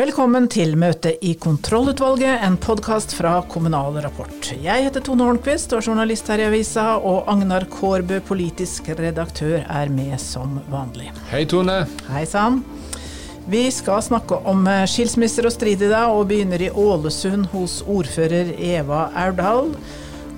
Velkommen til møte i Kontrollutvalget, en podkast fra Kommunal Rapport. Jeg heter Tone Holmquist og er journalist her i avisa, og Agnar Kårbø, politisk redaktør, er med som vanlig. Hei, Tone. Hei sann. Vi skal snakke om eh, skilsmisser og strid i dag, og begynner i Ålesund hos ordfører Eva Aurdal.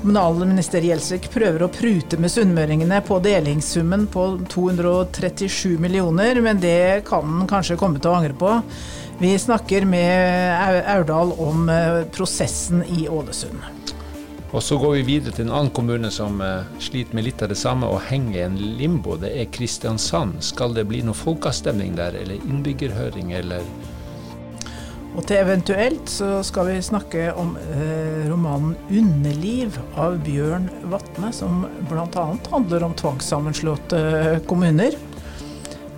Kommunalminister Gjelsvik prøver å prute med sunnmøringene på delingssummen på 237 millioner, men det kan han kanskje komme til å angre på. Vi snakker med Aurdal om eh, prosessen i Ålesund. Og så går vi videre til en annen kommune som uh, sliter med litt av det samme og henger i en limbo. Det er Kristiansand. Skal det bli noe folkeavstemning der, eller innbyggerhøring, eller og til eventuelt så skal vi snakke om eh, romanen 'Underliv' av Bjørn Vatne, som bl.a. handler om tvangssammenslåtte kommuner.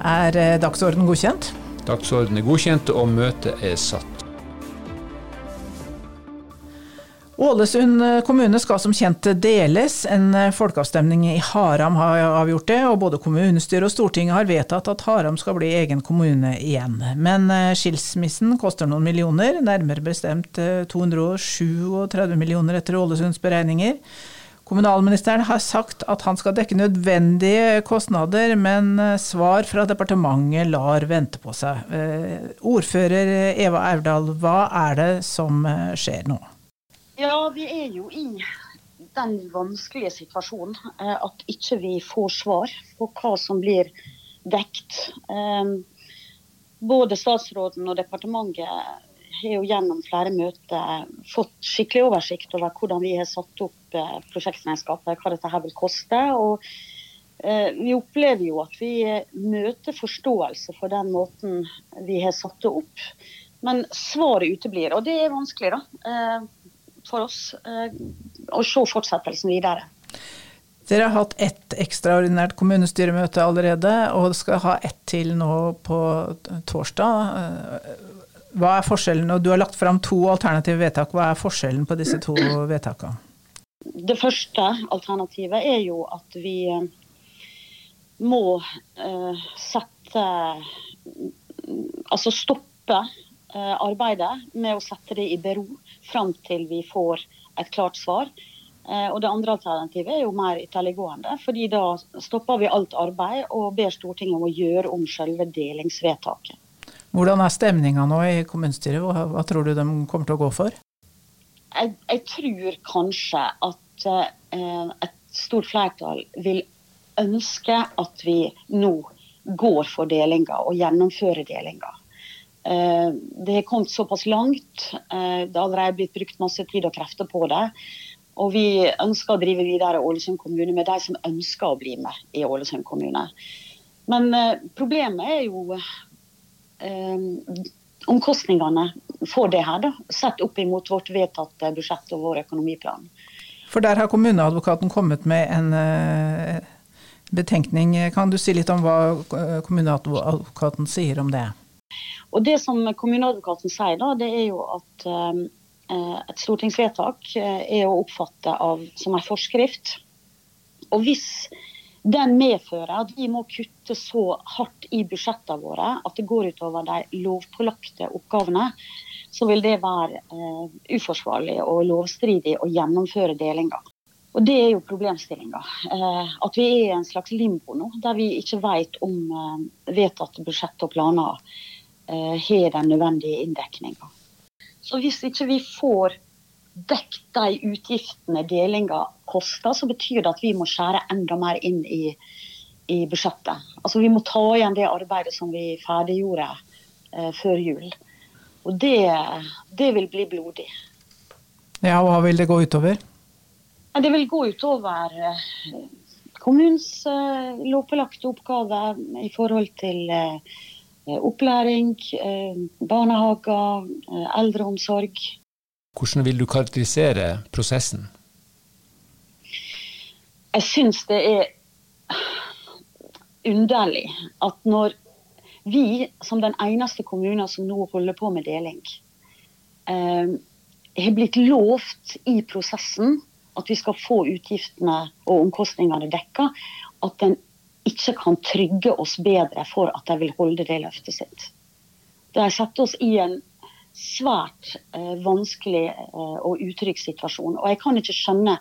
Er eh, dagsorden godkjent? Dagsorden er godkjent, og møtet er satt. Ålesund kommune skal som kjent deles. En folkeavstemning i Haram har avgjort det, og både kommunestyret og Stortinget har vedtatt at Haram skal bli egen kommune igjen. Men eh, skilsmissen koster noen millioner, nærmere bestemt 237 eh, millioner etter Ålesunds beregninger. Kommunalministeren har sagt at han skal dekke nødvendige kostnader, men eh, svar fra departementet lar vente på seg. Ordfører Eva Aurdal, hva er det som skjer nå? Ja, vi er jo i den vanskelige situasjonen eh, at ikke vi får svar på hva som blir dekt. Eh, både statsråden og departementet har jo gjennom flere møter fått skikkelig oversikt over hvordan vi har satt opp eh, prosjektregnskapet, hva dette her vil koste. og vi opplever jo at vi møter forståelse for den måten vi har satt det opp. Men svaret uteblir, og det er vanskelig. da for oss eh, å se fortsettelsen videre. Dere har hatt ett ekstraordinært kommunestyremøte allerede, og skal ha ett til nå på torsdag. Eh, hva er forskjellen, og Du har lagt fram to alternative vedtak. Hva er forskjellen på disse to vedtakene? Det første alternativet er jo at vi eh, må uh, sette Altså stoppe uh, arbeidet med å sette det i bero fram til vi får et klart svar. Eh, og Det andre alternativet er jo mer ytterliggående. fordi Da stopper vi alt arbeid og ber Stortinget om å gjøre om selve delingsvedtaket. Hvordan er stemninga nå i kommunestyret? Hva, hva, tror du de kommer til å gå for? Jeg, jeg tror kanskje at eh, et stort flertall vil ønske at vi nå går for delinga og gjennomfører delinga. Eh, det har kommet såpass langt. Eh, det har allerede blitt brukt masse tid og krefter på det. Og vi ønsker å drive videre Ålesund kommune med de som ønsker å bli med i Ålesund kommune. Men eh, problemet er jo eh, omkostningene for det her, da, sett opp imot vårt vedtatte budsjett og vår økonomiplan. For der har kommuneadvokaten kommet med en eh, betenkning. Kan du si litt om hva kommuneadvokaten sier om det? Og Det som kommuneadvokaten sier, da, det er jo at eh, et stortingsvedtak eh, er å oppfatte av, som en forskrift. Og hvis den medfører at vi må kutte så hardt i budsjettene våre at det går utover de lovpålagte oppgavene, så vil det være uh, uforsvarlig og lovstridig å gjennomføre delinga. Og Det er jo problemstillinga. Uh, at vi er i en slags limbo nå, der vi ikke vet om uh, vedtatte budsjett og planer Eh, har den nødvendige inndekninga. Så hvis ikke vi får dekket de utgiftene delinga koster, så betyr det at vi må skjære enda mer inn i, i budsjettet. Altså Vi må ta igjen det arbeidet som vi ferdiggjorde eh, før jul. Og det, det, vil bli blodig. Ja, Hva vil det gå utover? Det vil gå utover eh, kommunens eh, lovpålagte oppgaver i forhold til eh, opplæring, eh, barnehager, eh, eldreomsorg. Hvordan vil du karakterisere prosessen? Jeg syns det er underlig at når vi, som den eneste kommunen som nå holder på med deling, eh, har blitt lovt i prosessen at vi skal få utgiftene og omkostningene dekka, at den ikke kan trygge oss bedre for at de vil holde det løftet sitt. De har satt oss i en svært eh, vanskelig eh, og utrygg situasjon. Og jeg kan ikke skjønne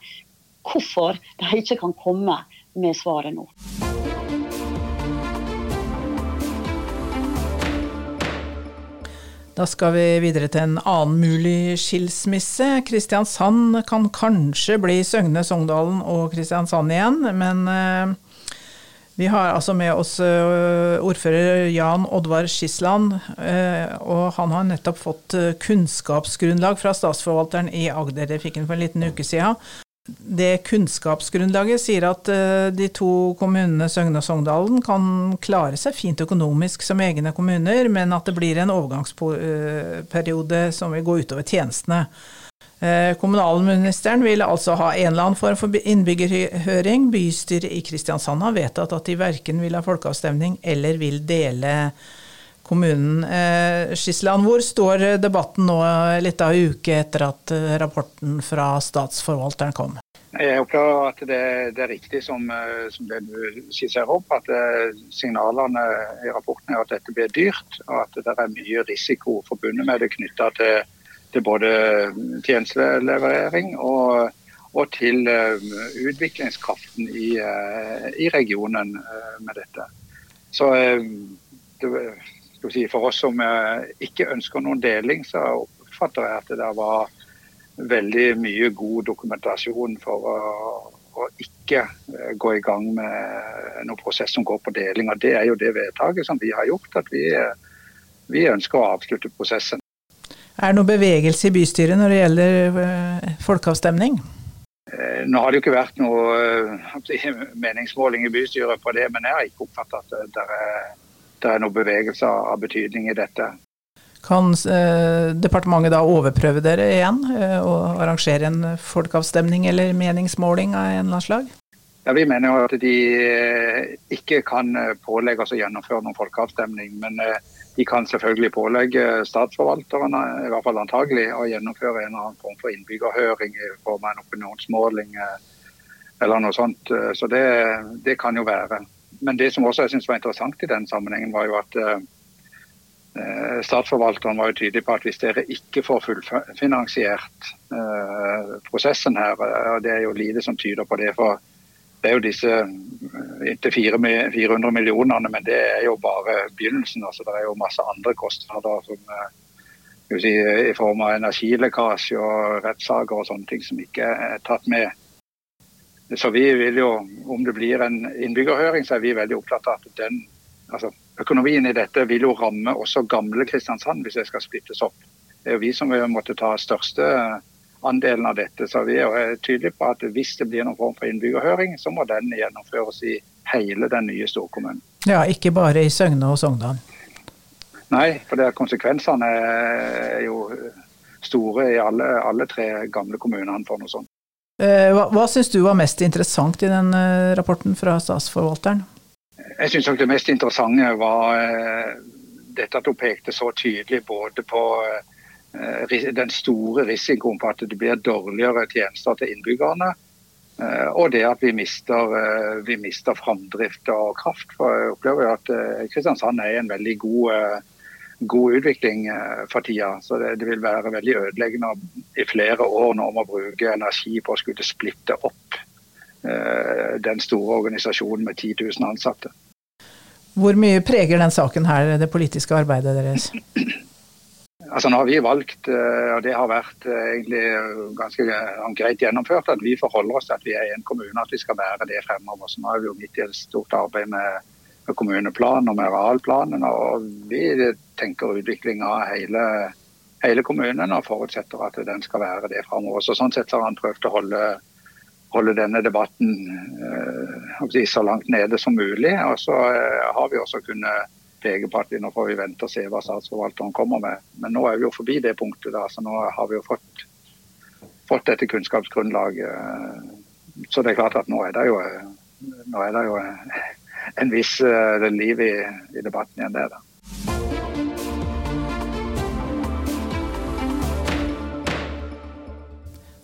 hvorfor de ikke kan komme med svaret nå. Da skal vi videre til en annen mulig skilsmisse. Kristiansand kan kanskje bli Søgne, Sogndalen og Kristiansand igjen, men eh, vi har altså med oss eh, ordfører Jan Oddvar Skisland, eh, og han har nettopp fått kunnskapsgrunnlag fra statsforvalteren i Agder. Det fikk han for en liten uke siden. Det kunnskapsgrunnlaget sier at eh, de to kommunene Søgne og Sogndalen kan klare seg fint økonomisk som egne kommuner, men at det blir en overgangsperiode som vil gå utover tjenestene. Eh, kommunalministeren vil altså ha en eller annen form for innbyggerhøring. Bystyret i Kristiansand har vedtatt at de verken vil ha folkeavstemning eller vil dele kommunen. Eh, Skisland, hvor står debatten nå litt av uke etter at eh, rapporten fra statsforvalteren kom? Jeg opplever at det, det er riktig som, som, det du skisserer opp, at signalene i rapporten er at dette blir dyrt, og at det er mye risiko forbundet med det knytta til, til, både tjenestelevering og, og til utviklingskraften i, i regionen med dette. Så si, For oss som eh, ikke ønsker noen deling, så oppfatter jeg at det var veldig mye god dokumentasjon for å, å ikke eh, gå i gang med noen prosess som går på deling. og Det er jo det vedtaket som vi har gjort, at vi, eh, vi ønsker å avslutte prosessen. Er det noe bevegelse i bystyret når det gjelder folkeavstemning? Nå har det jo ikke vært noe meningsmåling i bystyret på det, men jeg har ikke oppfattet at det er det er noen bevegelse av betydning i dette. Kan eh, departementet da overprøve dere igjen eh, og arrangere en folkeavstemning eller meningsmåling av en eller annen slag? Ja, Vi mener jo at de eh, ikke kan eh, pålegge oss å gjennomføre noen folkeavstemning. Men eh, de kan selvfølgelig pålegge statsforvalteren, i hvert fall antagelig, å gjennomføre en eller annen form for innbyggerhøring i form av en opinionsmåling eller noe sånt. Så det, det kan jo være men det som også jeg synes var interessant i den sammenhengen, var jo at eh, statsforvalteren var jo tydelig på at hvis dere ikke får fullfinansiert eh, prosessen her, og det er jo lite som tyder på det, for det er jo disse inntil 400 millionene, men det er jo bare begynnelsen. altså Det er jo masse andre kostnader som si, i form av energilekkasje og rettssaker og sånne ting som ikke er tatt med. Så vi vil jo, om det blir en innbyggerhøring, så er vi veldig opptatt av at den, altså økonomien i dette vil jo ramme også gamle Kristiansand hvis det skal splittes opp. Det er jo vi som vil måtte ta største andelen av dette. Så vi er tydelige på at hvis det blir noen form for innbyggerhøring, så må den gjennomføres i hele den nye storkommunen. Ja, ikke bare i Søgne og Sogndal? Nei, for det konsekvensene er jo store i alle, alle tre gamle kommunene for noe sånt. Eh, hva, hva syns du var mest interessant i den eh, rapporten fra statsforvalteren? Jeg syns det mest interessante var eh, dette at hun pekte så tydelig både på den store risikoen på at det blir dårligere tjenester til innbyggerne, og det at vi mister, vi mister framdrift og kraft. For jeg opplever at Kristiansand er i en veldig god god utvikling eh, for tida. Så det, det, vil være veldig ødeleggende i flere år nå om å bruke energi på å skulle splitte opp den store organisasjonen med 10 000 ansatte. Hvor mye preger den saken her det politiske arbeidet deres? Altså Nå har vi valgt, eh, og det har vært egentlig ganske greit gjennomført, at vi forholder oss til at vi er en kommune, at vi skal være det fremover. Så nå er vi jo midt i et stort arbeid med med kommuneplanen og med arealplanen. Og vi tenker utvikling av hele, hele, kommunen og forutsetter at den skal være det fremover. Så sånn sett har han prøvd å holde, holde denne debatten øh, så langt nede som mulig. Og så øh, har vi også kunnet peke på nå får vi vente og se hva statsforvalteren kommer med. Men nå er vi jo forbi det punktet, da, så nå har vi jo fått, fått dette kunnskapsgrunnlaget. Så det er klart at nå er det jo, nå er det jo en viss uh, liv i, i, debatten igjen der. Da.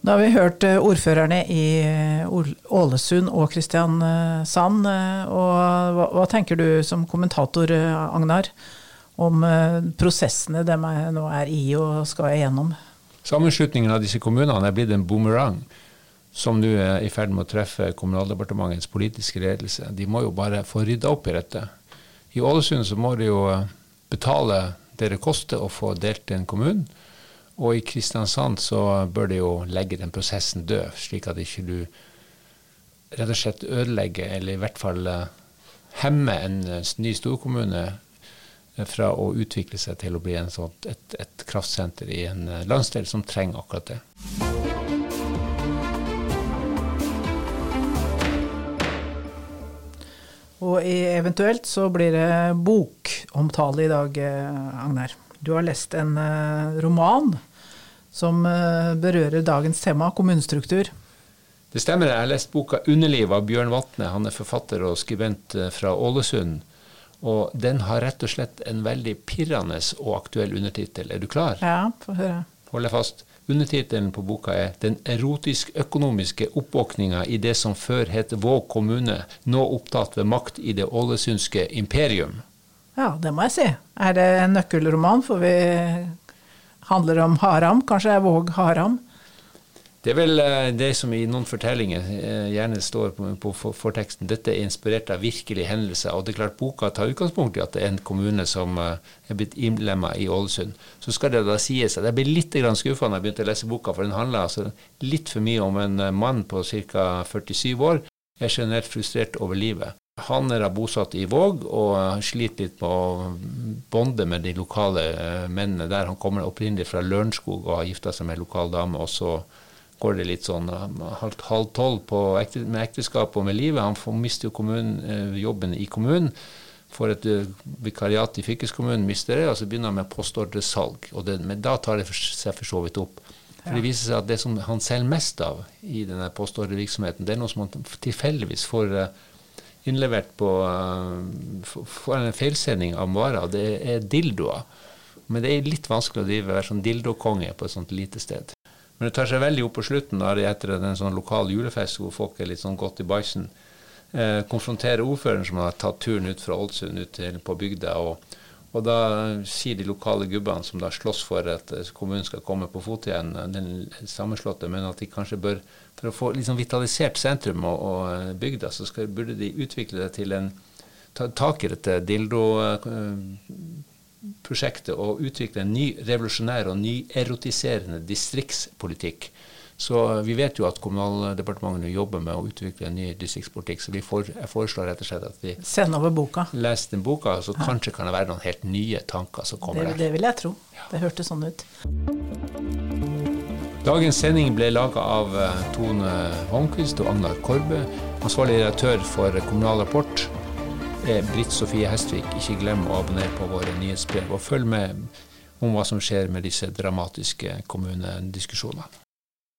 Da har vi hørt eh, ordførerne i eh, Ålesund og Kristiansand. Og hva, tenker du som kommentator, Agnar, om eh, prosessene de nå er i og skal igjennom. Sammenslutningen av disse kommunene er blitt en boomerang som nå er i ferd med å treffe Kommunaldepartementets politiske ledelse. De må jo bare få rydda opp i dette. I Ålesund så må de jo eh, betale det det koster å få delt en kommune. Og i Kristiansand så bør de jo legge den prosessen død, slik at ikke du rett og slett ødelegger, eller i hvert fall eh, hemmer en ny storkommune fra å utvikle seg til å bli sånt, et, et, kraftsenter i en eh, landsdel som trenger akkurat det. Og eventuelt så blir det bokomtale i dag, eh, Agnar. Du har lest en eh, roman som berører dagens tema, kommunestruktur. Det stemmer. Jeg har lest boka 'Underliv' av Bjørn Vatne. Han er forfatter og skribent fra Ålesund. Og den har rett og slett en veldig pirrende og aktuell undertittel. Er du klar? Ja, få høre. Hold deg fast. Undertittelen på boka er 'Den erotisk-økonomiske oppvåkninga i det som før het Våg kommune, nå opptatt ved makt i det ålesundske imperium'. Ja, det må jeg si. Er det en nøkkelroman? For vi handler om Haram. Kanskje er Våg Haram? Det er vel eh, det som i noen fortellinger eh, gjerne står på, forteksten. Dette er inspirert av virkelige hendelser. Og det er klart boka tar utgangspunkt i at det er en kommune som eh, er blitt innlemma i Ålesund. Så skal det da sies at jeg ble litt skuffa da jeg begynte å lese boka, for den handler altså litt for mye om en mann på ca. 47 år. Er generelt frustrert over livet. Han er da bosatt i Våg og sliter litt med å bonde med de lokale mennene der. Han kommer opprinnelig fra Lørenskog og har gifta seg med en lokal dame. og så går det litt sånn halv, halv tolv med ekteskap og med livet. Han får, mister jo kommunen, eh, jobben i kommunen. Får et vikariat i fylkeskommunen, mister det, og så begynner han med postordresalg. Men da tar det seg for så vidt opp. For Det viser seg at det som han selger mest av i denne postordrevirksomheten, det er noe som han tilfeldigvis får uh, innlevert på uh, for en feilsending av varer. Det er dildoer. Men det er litt vanskelig å drive være sånn dildokonge på et sånt lite sted. Men det tar seg veldig opp på slutten, da, etter en sånn lokal julefest hvor folk er litt sånn godt i bæsjen. Eh, konfronterer ordføreren som har tatt turen ut fra Ålesund ut til, på bygda. Og, og, da sier de lokale gubbene som da slåss for at kommunen skal komme på fot igjen, den sammenslåtte, men at de kanskje bør, for å få liksom vitalisert sentrum og, og eh, bygda, så skal, burde de utvikle det til en ta tak i dette dildo eh, prosjektet og utvikle en ny revolusjonær og ny erotiserende distriktspolitikk. Så vi vet jo at Kommunaldepartementet jobber med å utvikle en ny distriktspolitikk. Så for, jeg foreslår rett og slett at vi Send over boka. leser den boka, så ja. kanskje kan det være noen helt nye tanker som kommer det, der. Det vil jeg tro. Ja. Det hørtes sånn ut. Dagens sending ble laga av eh, Tone Holmquist og Agnar Korbe. Ansvarlig redaktør for Kommunal Rapport er Britt Sofie Hestvik. Ikke glem å abonnere på våre nyhetsbrev, og følg med om hva som skjer med disse dramatiske kommunediskusjonene.